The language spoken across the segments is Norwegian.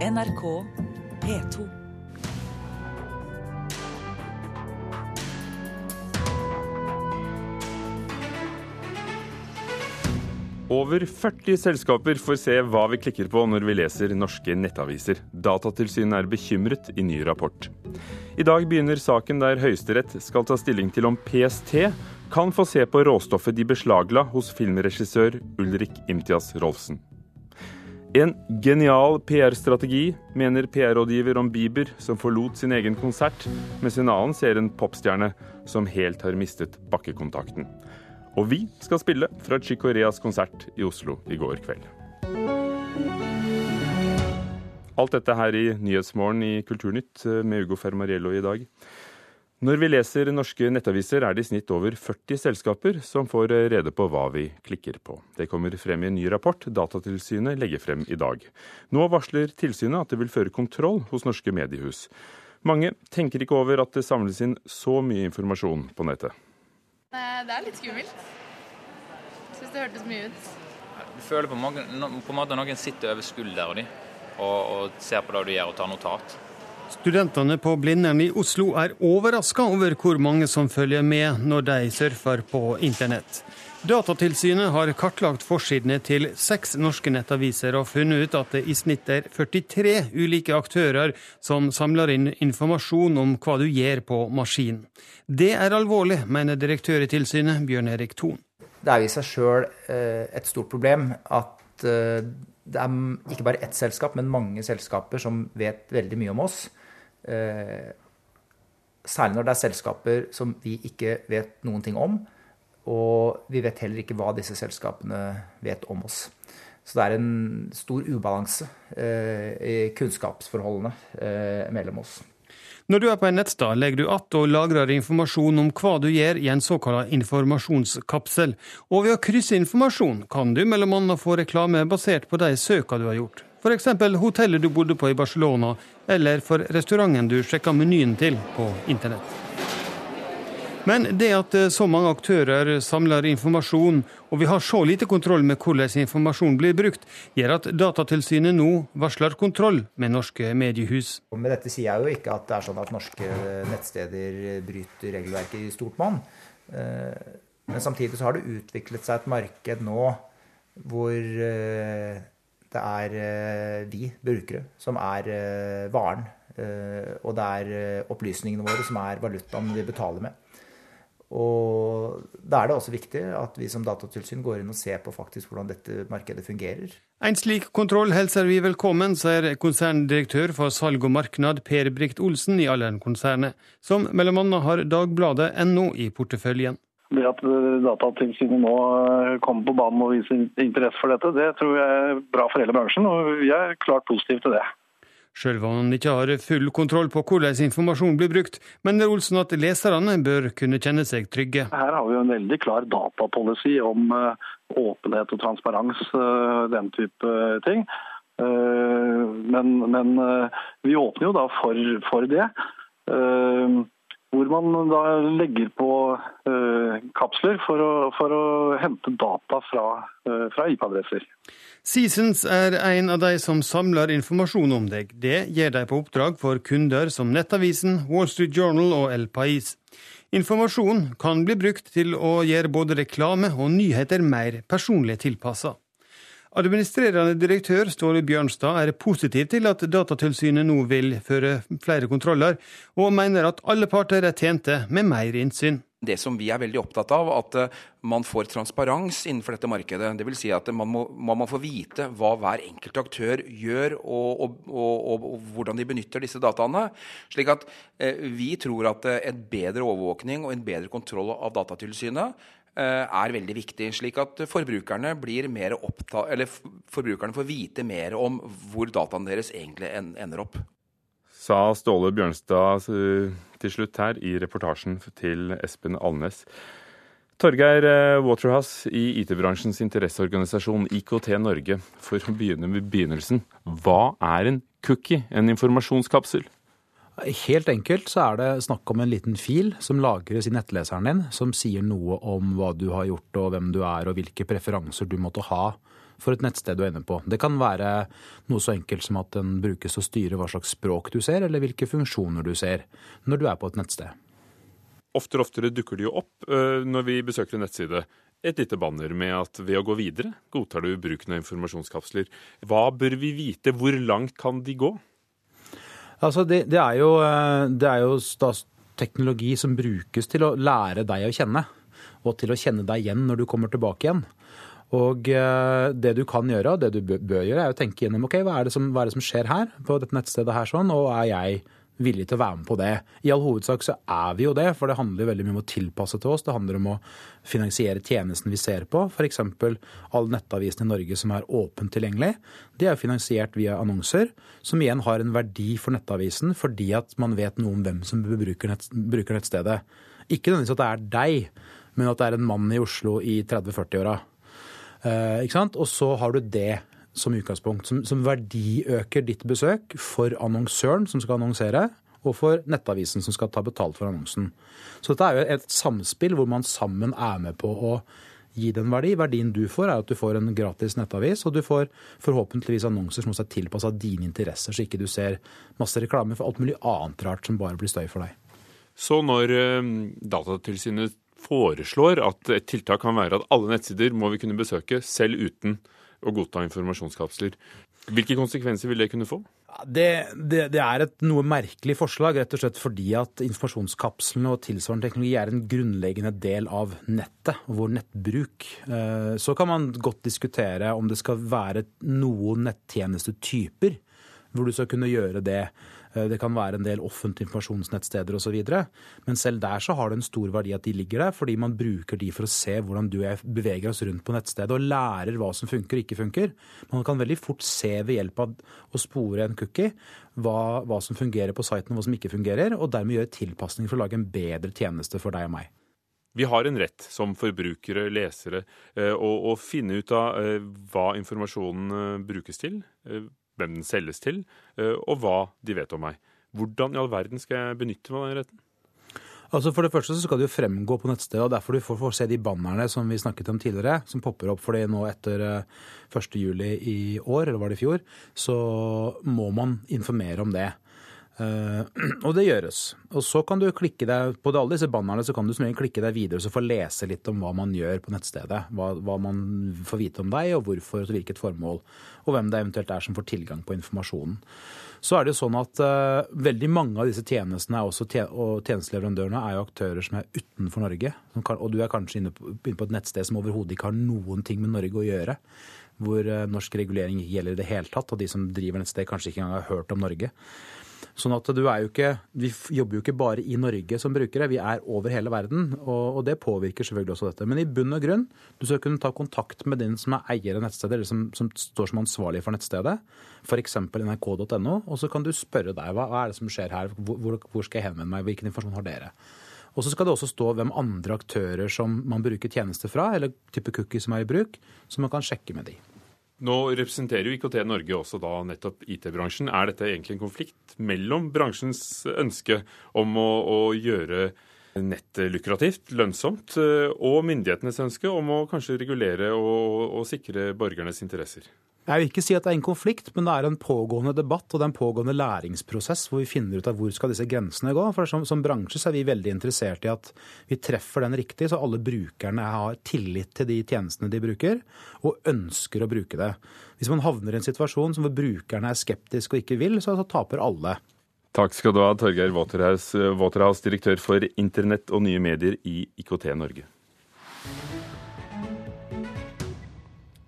NRK P2. Over 40 selskaper får se hva vi klikker på når vi leser norske nettaviser. Datatilsynet er bekymret i ny rapport. I dag begynner saken der Høyesterett skal ta stilling til om PST kan få se på råstoffet de beslagla hos filmregissør Ulrik Imtias Rolfsen. En genial PR-strategi, mener PR-rådgiver om Bieber, som forlot sin egen konsert, mens en annen ser en popstjerne som helt har mistet bakkekontakten. Og vi skal spille fra Chico Reas konsert i Oslo i går kveld. Alt dette her i Nyhetsmorgen i Kulturnytt eh, med Ugo Fermariello i dag. Når vi leser norske nettaviser, er det i snitt over 40 selskaper som får rede på hva vi klikker på. Det kommer frem i en ny rapport Datatilsynet legger frem i dag. Nå varsler tilsynet at det vil føre kontroll hos norske mediehus. Mange tenker ikke over at det samles inn så mye informasjon på nettet. Det er litt skummelt. Syns det hørtes mye ut. Du føler på, mange, på en måte noen sitter over skulderen din og, og, ser på det du gjør og tar notat. Studentene på Blindern i Oslo er overraska over hvor mange som følger med når de surfer på internett. Datatilsynet har kartlagt forsidene til seks norske nettaviser og funnet ut at det i snitt er 43 ulike aktører som samler inn informasjon om hva du gjør på maskin. Det er alvorlig, mener direktør i tilsynet, Bjørn Erik Thon. Det er i seg sjøl eh, et stort problem at eh, det er ikke bare ett selskap, men mange selskaper som vet veldig mye om oss. Eh, særlig når det er selskaper som vi ikke vet noen ting om. Og vi vet heller ikke hva disse selskapene vet om oss. Så det er en stor ubalanse eh, i kunnskapsforholdene eh, mellom oss. Når du er på en nettstad, legger du att og lagrer informasjon om hva du gjør i en såkalt informasjonskapsel. Og ved å krysse informasjon kan du mellom bl.a. få reklame basert på de søka du har gjort. F.eks. hotellet du bodde på i Barcelona, eller for restauranten du sjekka menyen til på internett. Men det at eh, så mange aktører samler informasjon, og vi har så lite kontroll med hvordan informasjon blir brukt, gjør at Datatilsynet nå varsler kontroll med norske mediehus. Med dette sier jeg jo ikke at det er sånn at norske nettsteder bryter regelverket i stort monn. Eh, men samtidig så har det utviklet seg et marked nå hvor eh, det er vi brukere som er varen. Og det er opplysningene våre som er valutaen vi betaler med. Og Da er det også viktig at vi som datatilsyn går inn og ser på faktisk hvordan dette markedet fungerer. En slik kontroll hilser vi velkommen, sier konserndirektør for salg og marknad Per Brikt Olsen i Allern-konsernet, som bl.a. har Dagbladet NO i porteføljen. Det at Datatilsynet nå eh, kommer på banen og viser interesse for dette, det tror jeg er bra for hele bransjen, og vi er klart positive til det. Sjøl om han ikke har full kontroll på hvordan informasjon blir brukt, mener Olsen at leserne bør kunne kjenne seg trygge. Her har vi en veldig klar datapolicy om eh, åpenhet og transparens, eh, den type ting. Men, men vi åpner jo da for, for det hvor man da legger på uh, kapsler for å, for å, hente data fra, uh, fra IP-adresser. Seasons er en av de som samler informasjon om deg. Det gir de på oppdrag for kunder som Nettavisen, Wall Street Journal og El Pais. Informasjon kan bli brukt til å gjøre både reklame og nyheter mer personlig tilpassa. Administrerende direktør Ståle Bjørnstad er positiv til at Datatilsynet nå vil føre flere kontroller, og mener at alle parter er tjente med mer innsyn. Det som vi er veldig opptatt av, at eh, man får transparens innenfor dette markedet. Det vil Si at man må, man få vite hva hver enkelt aktør gjør, og, og, og, og, hvordan de benytter disse dataene. Slik at eh, vi tror at eh, en bedre overvåkning og en bedre kontroll av Datatilsynet Eh, er veldig viktig, slik at forbrukerne forbrukerne får vite mer om hvor dataene deres egentlig ender opp. Sa Ståle Bjørnstad eh, til slutt her i reportasjen til Espen Alnes. Torgeir eh, Waterhouse i IT-bransjens interesseorganisasjon IKT Norge. For å begynne med begynnelsen. Hva er en cookie, en informasjonskapsel? Helt enkelt så er det snakk om en liten fil som lagres i nettleseren din, som sier noe om hva du har gjort og hvem du er og hvilke preferanser du måtte ha for et nettsted du er inne på. Det kan være noe så enkelt som at den brukes til å styre hva slags språk du ser, eller hvilke funksjoner du ser når du er på et nettsted. Oftere og oftere dukker det jo opp uh, når vi besøker en nettside. Et lite banner med at ved å gå videre godtar du bruken av informasjonskapsler. Hva bør vi vite? Hvor langt kan de gå? Altså, det, det er jo, eh, det er jo teknologi som brukes til å lære deg å kjenne, og til å kjenne deg igjen når du kommer tilbake igjen. Og eh, det du kan gjøre, og det du bør gjøre, er å tenke gjennom ok, hva er det som, er det som skjer her, på dette nettstedet her sånn, og er jeg villig til å være med på det. I all hovedsak så er vi jo det, for det handler veldig mye om å tilpasse til oss. Det handler om å finansiere tjenesten vi ser på. F.eks. all nettavisen i Norge som er åpent tilgjengelig. De er finansiert via annonser, som igjen har en verdi for nettavisen fordi at man vet noe om hvem som bruker, nett, bruker nettstedet. Ikke nødvendigvis at det er deg, men at det er en mann i Oslo i 30-40-åra. Eh, og så har du det som utgangspunkt, som, som verdiøker ditt besøk for annonsøren som skal annonsere, og for nettavisen som skal ta betalt for annonsen. Så dette er jo et samspill hvor man sammen er med på å gi den verdi. Verdien du får, er at du får en gratis nettavis, og du får forhåpentligvis annonser som også er tilpassa dine interesser, så ikke du ser masse reklame for alt mulig annet rart som bare blir støy for deg. Så når eh, Datatilsynet foreslår at et tiltak kan være at alle nettsider må vi kunne besøke, selv uten å godta informasjonskapsler. Hvilke konsekvenser vil det kunne få? Det, det, det, er et noe merkelig forslag, rett og slett fordi at informasjonskapslene og tilsvarende teknologi er en grunnleggende del av nettet og vår nettbruk. Eh, så kan man godt diskutere om det skal være noen nettjenestetyper hvor du skal kunne gjøre det det kan være en del offentlige informasjonsnettsteder osv. Men selv der så har det en stor verdi at de ligger der, fordi man bruker de for å se hvordan du og beveger oss rundt på nettstedet og lærer hva som funker og ikke funker. Man kan veldig fort se ved hjelp av å spore en cookie hva, hva som fungerer på siten og hva som ikke fungerer, og dermed gjøre tilpasninger for å lage en bedre tjeneste for deg og meg. Vi har en rett som forbrukere, lesere, eh, å, finne ut av eh, hva informasjonen brukes til hvem den selges til, eh, og hva de vet om meg. Hvordan i all verden skal jeg benytte meg av den retten? Altså For det første så skal det jo fremgå på nettstedet, og derfor du får, får se de bannerne som vi snakket om tidligere, som popper opp. fordi nå etter 1.7 juli i år, eller var det i fjor, så må man informere om det. Uh, og det gjøres. Og så kan du klikke deg på alle disse bannerne så kan du klikke deg videre og få lese litt om hva man gjør på nettstedet. Hva, hva, man får vite om deg, og hvorfor, og hvilket formål. Og hvem det eventuelt er som får tilgang på informasjonen. Så er det jo sånn at uh, veldig mange av disse tjenestene tjen og tjenesteleverandørene er jo aktører som er utenfor Norge. Kan, og du er kanskje inne på, inne på et nettsted som overhodet ikke har noen ting med Norge å gjøre. Hvor uh, norsk regulering gjelder i det hele tatt, og de som driver nettsted kanskje ikke engang har hørt om Norge. Sånn at du er jo ikke, Vi jobber jo ikke bare i Norge som brukere, vi er over hele verden. Og, og, det påvirker selvfølgelig også dette. Men i bunn og grunn, du skal kunne ta kontakt med den som er eier av nettstedet, eller som, som står som ansvarlig for nettstedet, f.eks. nrk.no, og så kan du spørre deg hva, hva er det som skjer her, hvor, hvor skal jeg henvende meg, hvilken informasjon har dere? Og så skal det også stå hvem andre aktører som man bruker tjenester fra, eller type cookies som er i bruk, så man kan sjekke med de. Nå representerer jo IKT Norge også da nettopp IT-bransjen. Er dette egentlig en konflikt mellom bransjens ønske om å, å gjøre nettet lukrativt, lønnsomt, eh, og myndighetenes ønske om å kanskje regulere og, og sikre borgernes interesser? Jeg vil ikke si at det er en konflikt, men det er en pågående debatt og det er en pågående læringsprosess hvor vi finner ut av hvor skal disse grensene gå. For som, som bransje er vi veldig interessert i at vi treffer den riktig, så alle brukerne har tillit til de tjenestene de bruker, og ønsker å bruke det. Hvis man havner i en situasjon hvor brukerne er skeptiske og ikke vil, så, så taper alle. Takk skal du ha, Torgeir Waterhouse, Waterhouse, direktør for internett og nye medier i IKT Norge.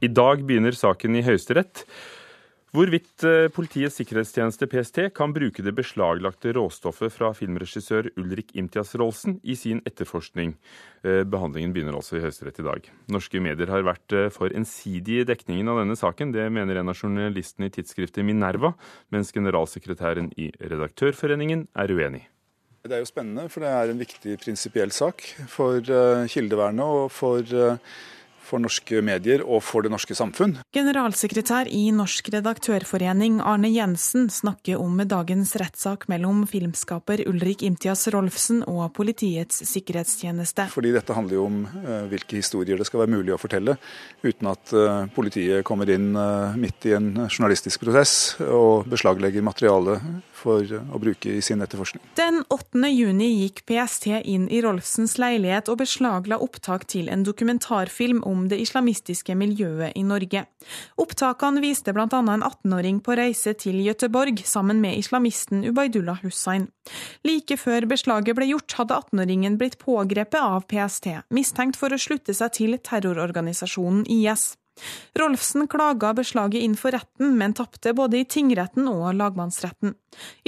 I dag begynner saken i Høyesterett. Hvorvidt eh, Politiets sikkerhetstjeneste, PST, kan bruke det beslaglagte råstoffet fra filmregissør Ulrik Imtias Rolsen i sin etterforskning. Eh, behandlingen begynner altså i Høyesterett i dag. Norske medier har vært eh, for ensidige i dekningen av denne saken. Det mener en av journalistene i tidsskriftet Minerva, mens generalsekretæren i Redaktørforeningen er uenig. Det er jo spennende, for det er en viktig prinsipiell sak for kildevernet og for for norske medier og for det norske samfunn. Generalsekretær i Norsk redaktørforening Arne Jensen snakker om dagens rettssak mellom filmskaper Ulrik Imtias Rolfsen og Politiets sikkerhetstjeneste. Fordi dette handler jo om uh, hvilke historier det skal være mulig å fortelle, uten at uh, politiet kommer inn uh, midt i en journalistisk prosess og beslaglegger materiale for å bruke i sin etterforskning. Den 8. juni gikk PST inn i Rolfsens leilighet og beslagla opptak til en dokumentarfilm om det islamistiske miljøet i Norge. Opptakene viste bl.a. en 18-åring på reise til Gøteborg sammen med islamisten Ubaydullah Hussain. Like før beslaget ble gjort, hadde 18-åringen blitt pågrepet av PST, mistenkt for å slutte seg til terrororganisasjonen IS. Rolfsen klaga beslaget inn for retten, men tapte både i tingretten og lagmannsretten.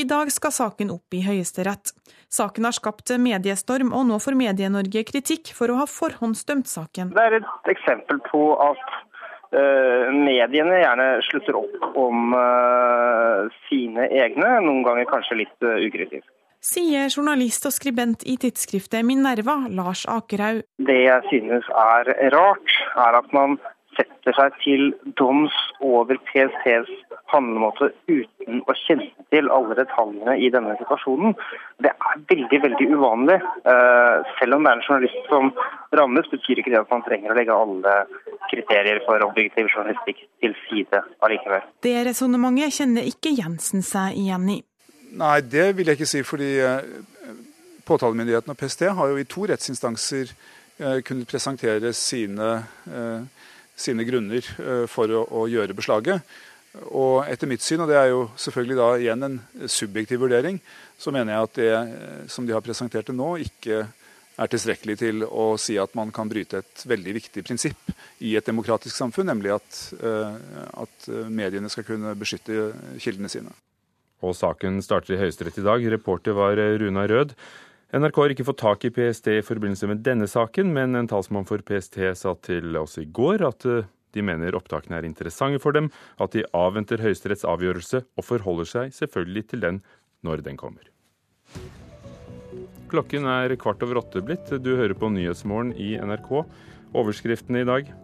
I dag skal saken opp i Høyesterett. Saken har skapt mediestorm, og nå får Medie-Norge kritikk for å ha forhåndsdømt saken. Det er et eksempel på at uh, mediene gjerne slutter opp om uh, sine egne, noen ganger kanskje litt uh, ukritisk. Sier journalist og skribent i tidsskriftet Minerva, Lars Akerhaug. Det jeg synes er rart, er at man setter seg til doms over PSTs handlemåte uten å kjenne til alle detaljene i denne situasjonen. Det er veldig veldig uvanlig. Eh, selv om det er en journalist som rammes, betyr ikke det at man trenger å legge alle kriterier for objektiv journalistikk til side allikevel. Det resonnementet kjenner ikke Jensen seg igjen i. Nei, det vil jeg ikke si. fordi eh, påtalemyndigheten og PST har jo i to rettsinstanser eh, kunnet presentere sine sine grunner eh, for å, å, gjøre beslaget. Og etter mitt syn, og det er jo selvfølgelig da igjen en subjektiv vurdering, så mener jeg at det eh, som de har presentert det nå, ikke er tilstrekkelig til å si at man kan bryte et veldig viktig prinsipp i et demokratisk samfunn, nemlig at, eh, at mediene skal kunne beskytte kildene sine. Og saken starter i Høyesterett i dag. Reporter var Runa Rød. NRK har ikke fått tak i PST i forbindelse med denne saken, men en talsmann for PST sa til oss i går at eh, de mener opptakene er interessante for dem, at de avventer Høyesteretts avgjørelse og forholder seg selvfølgelig til den når den kommer. Klokken er kvart over åtte blitt. Du hører på Nyhetsmorgen i NRK. Overskriftene i dag.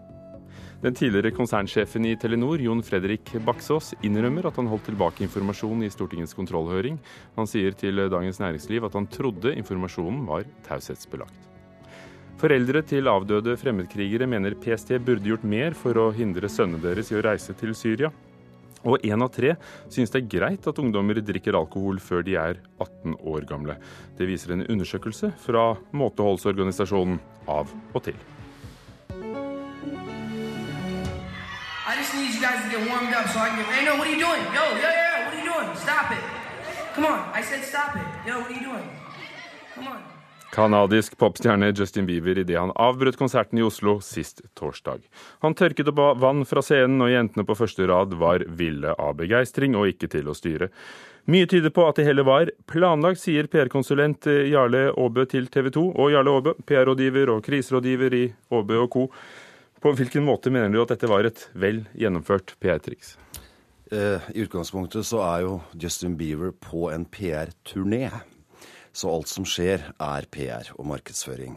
Den tidligere konsernsjefen i Telenor, Jon Fredrik Baksås, innrømmer at han holdt tilbake informasjon i Stortingets kontrollhøring. Han sier til Dagens Næringsliv at han trodde informasjonen var taushetsbelagt. Foreldre til avdøde fremmedkrigere mener PST burde gjort mer for å hindre sønnene deres i å reise til Syria. Og én av tre syns det er greit at ungdommer drikker alkohol før de er 18 år gamle. Det viser en undersøkelse fra måteholdsorganisasjonen Av og til. Just need you guys to get warmed up so I can Hey, no, what are you doing? Yo, yo, yo, what are you doing? Stop it. Come on. I said stop it. Yo, what are you doing? Come on. Kanadisk popstjerne Justin Bieber idet han avbrøt konserten i Oslo sist torsdag. Han tørket opp vann fra scenen, og jentene på første rad var ville av begeistring og ikke til å styre. Mye tyder på at det hele var planlagt, sier PR-konsulent Jarle Aabø til TV 2. Og Jarle Aabø, PR-rådgiver og kriserådgiver i Aabø og co. På hvilken måte mener du at dette var et vel gjennomført PR-triks? Eh, I utgangspunktet så er jo Justin Bieber på en PR-turné. Så alt som skjer, er PR og markedsføring.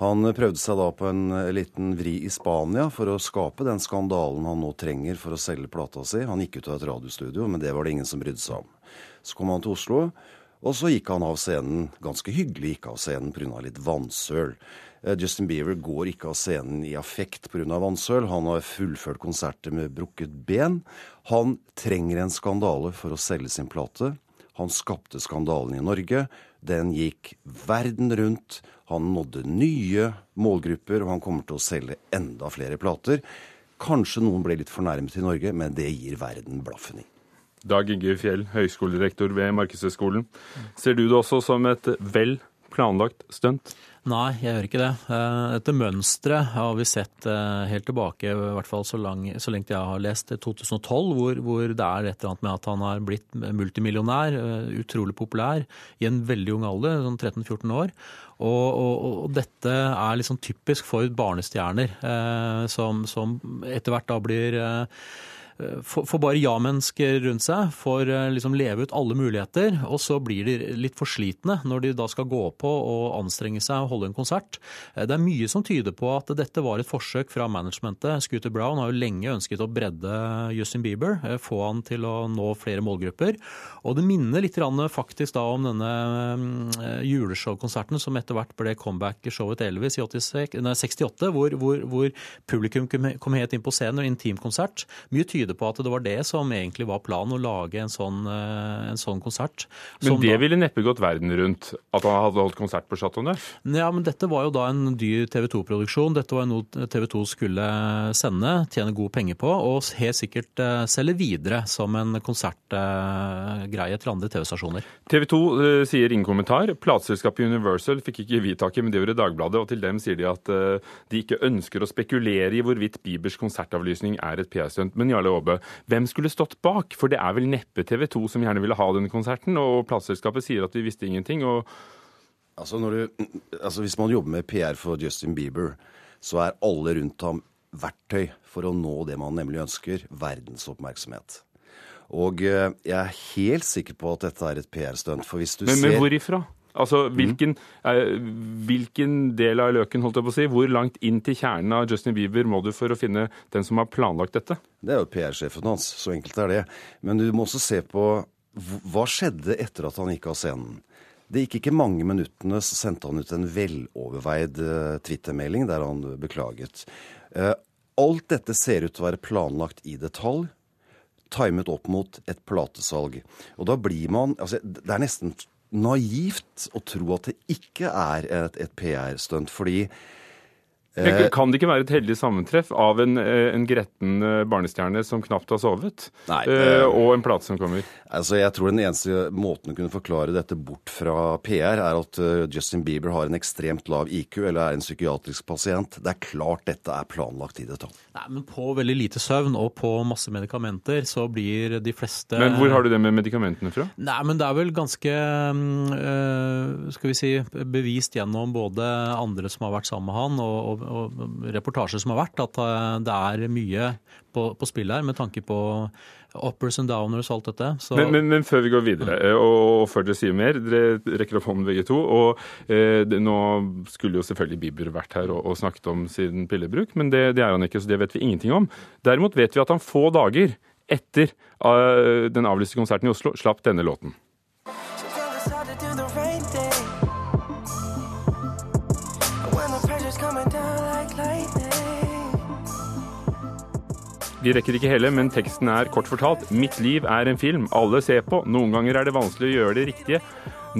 Han prøvde seg da på en eh, liten vri i Spania for å skape den skandalen han nå trenger for å selge plata si. Han gikk ut av et radiostudio, men det var det ingen som brydde seg om. Så kom han til Oslo, og så gikk han av scenen, ganske hyggelig gikk av scenen pga. litt vannsøl. Eh, Justin Bieber går ikke av scenen i affekt pga. vannsøl. Han har fullført konserter med brukket ben. Han trenger en skandale for å selge sin plate. Han skapte skandalen i Norge. Den gikk verden rundt. Han nådde nye målgrupper, og han kommer til å selge enda flere plater. Kanskje noen ble litt fornærmet i Norge, men det gir verden blaffen i. Dag Inge Fjell, høyskolerektor ved Markedshøgskolen. Ser du det også som et vel planlagt stunt? Nei, jeg gjør ikke det. Eh, dette mønsteret har vi sett eh, helt tilbake, i hvert fall så, lenge jeg har lest, 2012, hvor, hvor, det er et eller annet med at han har blitt multimillionær, eh, utrolig populær, i en veldig ung alder, sånn 13-14 år. Og, og, og, dette er liksom typisk for barnestjerner, som, som etter hvert da blir får bare ja-mennesker rundt seg, får liksom leve ut alle muligheter, og så blir de litt for slitne når de da skal gå på og anstrenge seg og holde en konsert. Det er mye som tyder på at dette var et forsøk fra managementet. Scooter Brown har jo lenge ønsket å bredde Justin Bieber, få han til å nå flere målgrupper. Og det minner litt faktisk da om denne juleshowkonserten som etter hvert ble comeback-showet til Elvis i 68, hvor, hvor, hvor publikum kom helt inn på scenen og intimkonsert. Mye tyder på at det var det som egentlig var planen, å lage en sånn, eh, en sånn konsert. Men det da, ville neppe gått verden rundt, at han hadde holdt konsert på Chateau Neuf? Ja, men dette var jo da en dyr TV 2-produksjon. Dette var noe TV 2 skulle sende, tjene gode penger på, og helt sikkert eh, selge videre som en konsertgreie til andre TV-stasjoner. TV 2 uh, sier ingen kommentar. Plateselskapet Universal fikk ikke vi tak i, men det gjorde Dagbladet. Og til dem sier de at uh, de ikke ønsker å spekulere i hvorvidt Bibers konsertavlysning er et PR-stunt. Men Jarle Aabe, hvem skulle stått bak? For det er vel neppe TV 2 som gjerne ville ha denne konserten, og plateselskapet sier at de visste ingenting. og Altså, du, altså, Hvis man jobber med PR for Justin Bieber, så er alle rundt ham verktøy for å nå det man nemlig ønsker verdensoppmerksomhet. Og eh, jeg er helt sikker på at dette er et PR-stunt. for hvis du men, ser... Men hvor ifra? Altså, hvilken, mm. hvilken, del av løken, holdt jeg på å si, hvor langt inn til kjernen av Justin Bieber må du for å finne den som har planlagt dette? Det er jo PR-sjefen hans, så enkelt er det. Men du må også se på hva skjedde etter at han gikk av scenen. Det gikk ikke mange minuttene, så sendte han ut en veloverveid uh, Twitter-melding der han beklaget. Uh, alt dette ser ut til å være planlagt i detalj timet opp mot et platesalg. Og da blir man altså, Det er nesten naivt å tro at det ikke er et, et PR-stunt, fordi Eh, kan det ikke være et heldig sammentreff av en, eh, en gretten eh, barnestjerne som knapt har sovet, Nei, det, og en plate som kommer? Altså, Jeg tror den eneste måten å kunne forklare dette bort fra PR, er at Justin Bieber har en ekstremt lav IQ eller er en psykiatrisk pasient. Det er klart dette er planlagt i detalj. Nei, men På veldig lite søvn og på masse medikamenter så blir de fleste Men hvor har du det med medikamentene fra? Nei, men Det er vel ganske øh, skal vi si, bevist gjennom både andre som har vært sammen med han, og, og og reportasjer som har vært, at eh, det er mye på, på spill her med tanke på uppers and downers og alt dette. Men, men, men, før vi går videre, eh, og, og, før dere sier mer, dere rekker opp hånden begge to. og eh, det, Nå skulle jo selvfølgelig Bieber vært her og, og snakket om sin pillebruk, men det, det, er han ikke, så det vet vi ingenting om. Derimot vet vi at han få dager etter uh, den avlyste konserten i Oslo slapp denne låten. Vi rekker ikke hele, men teksten er kort fortalt Mitt liv er en film alle ser på. Noen ganger er det vanskelig å gjøre det riktige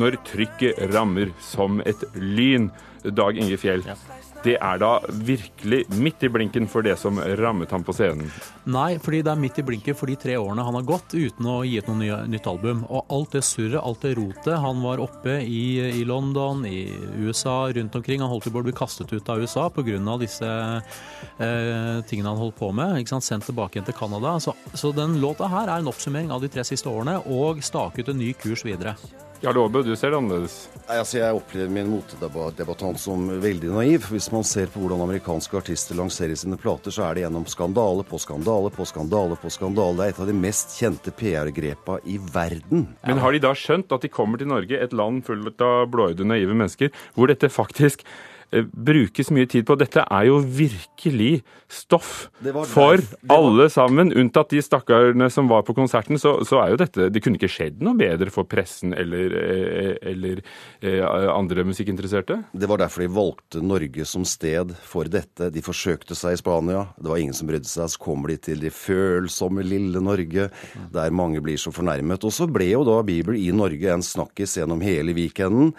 når trykket rammer som et lyn. Dag Inge Fjell. Ja. Det er da virkelig midt i blinken for det som rammet ham på scenen? Nei, fordi det er midt i blinken for de tre årene han har gått uten å gi ut noe nytt album. Og alt det surret, alt det rotet. Han var oppe i, i, London, i USA, rundt omkring. Han holdt på å bli kastet ut av USA pga. disse eh, tingene han holdt på med. Ikke sant? Sendt tilbake igjen til Canada. Så, så den låta her er en oppsummering av de tre siste årene, og stake ut en ny kurs videre. Ja, Låbe, du ser det annerledes? Nei, altså Jeg opplever min motedebattant som veldig naiv. Hvis man ser på hvordan amerikanske artister lanserer sine plater, så er det gjennom skandale på skandale på skandale på skandale. Det er et av de mest kjente PR-grepa i verden. Men har de da skjønt at de kommer til Norge, et land fullt av blåøyde, naive mennesker, hvor dette faktisk brukes mye tid på. Dette er jo virkelig stoff for alle sammen, unntatt de stakkarene som var på konserten. Så, så, er jo dette Det kunne ikke skjedd noe bedre for pressen eller, eh, eller eh, andre musikkinteresserte? Det var derfor de valgte Norge som sted for dette. De forsøkte seg i Spania, det var ingen som brydde seg. Så kommer de til det følsomme lille Norge, der mange blir så fornærmet. Og så ble jo da Bibel i Norge en snakkis gjennom hele weekenden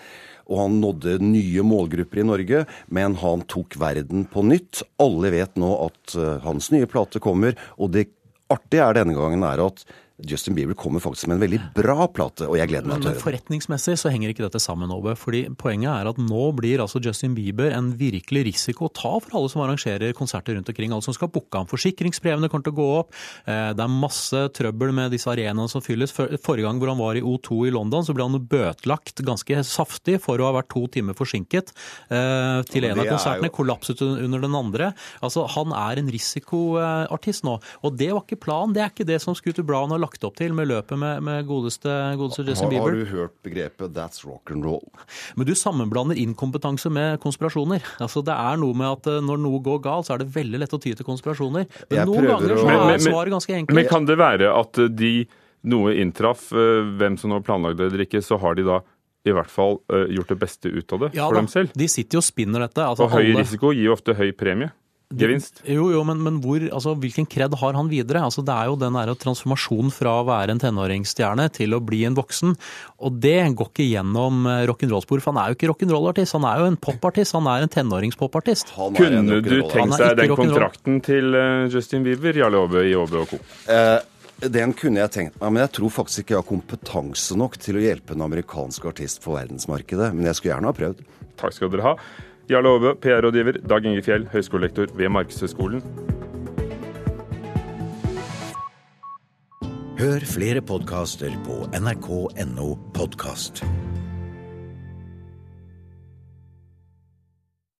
og han nådde nye målgrupper i Norge, men han tok verden på nytt. Alle vet nå at uh, hans nye plate kommer, og det artige er denne gangen er at Justin Bieber kommer faktisk med en veldig bra plate, og jeg gleder meg til å høre den. forretningsmessig så henger ikke dette sammen, Ove. Fordi poenget er at nå blir altså Justin Bieber en virkelig risiko å ta for alle som arrangerer konserter rundt omkring. Alle som skal booke ham. Forsikringsbrevene kommer til å gå opp. Eh, Det er masse trøbbel med disse arenaene som fylles. Forrige gang hvor han var i O2 i London, så ble han bøtelagt ganske saftig for å ha vært to timer forsinket eh, til en av er konsertene. jo- Kollapset under den andre. Altså, Han er en risikoartist nå. Og det var ikke planen. Det er ikke det som Scooter Brown har lagt opp til med løpet med, med godeste, godeste Justin Har, Bieber. har du hørt begrepet 'that's rock and roll'? Men du sammenblander inkompetanse med konspirasjoner. Altså Det er noe med at eh, når noe går galt, så er det veldig lett å ty til konspirasjoner. Men Jeg noen ganger så er svaret ganske enkelt. Men kan det være at eh, de noe inntraff, eh, hvem som nå planlagde det eller ikke, så har de da i hvert fall gjort det beste ut av det Ja for da, dem selv? De sitter jo og spinner dette. Altså, Og høy alle- risiko gir jo ofte høy premie. Gevinst. Jo, jo, men, men hvor, altså, hvilken kred har han videre? Altså, det er jo den der transformasjonen fra å være en tenåringsstjerne til å bli en voksen. Og det går ikke gjennom eh, rock'n'roll-spor, for han er jo ikke rock'n'roll-artist. Han er jo en popartist, han er en tenåringspop-artist. Kunne du tenkt deg den kontrakten til eh, Justin Bieber, Jarle Aabe i Aabe Co.? Eh, den kunne jeg tenkt meg, men jeg tror faktisk ikke jeg har kompetanse nok til å hjelpe en amerikansk artist på verdensmarkedet. Men jeg skulle gjerne ha prøvd. Takk skal dere ha. Jarle Aabe, PR-rådgiver, Dag Inge Fjell, høyskolelektor ved Markedshøgskolen. Hør flere podkaster på nrk.no podkast.